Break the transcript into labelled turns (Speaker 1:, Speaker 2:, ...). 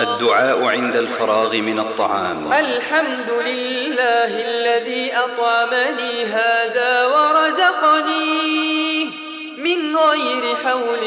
Speaker 1: الدعاء عند الفراغ من الطعام.
Speaker 2: الحمد لله الذي أطعمني هذا ورزقني من غير حول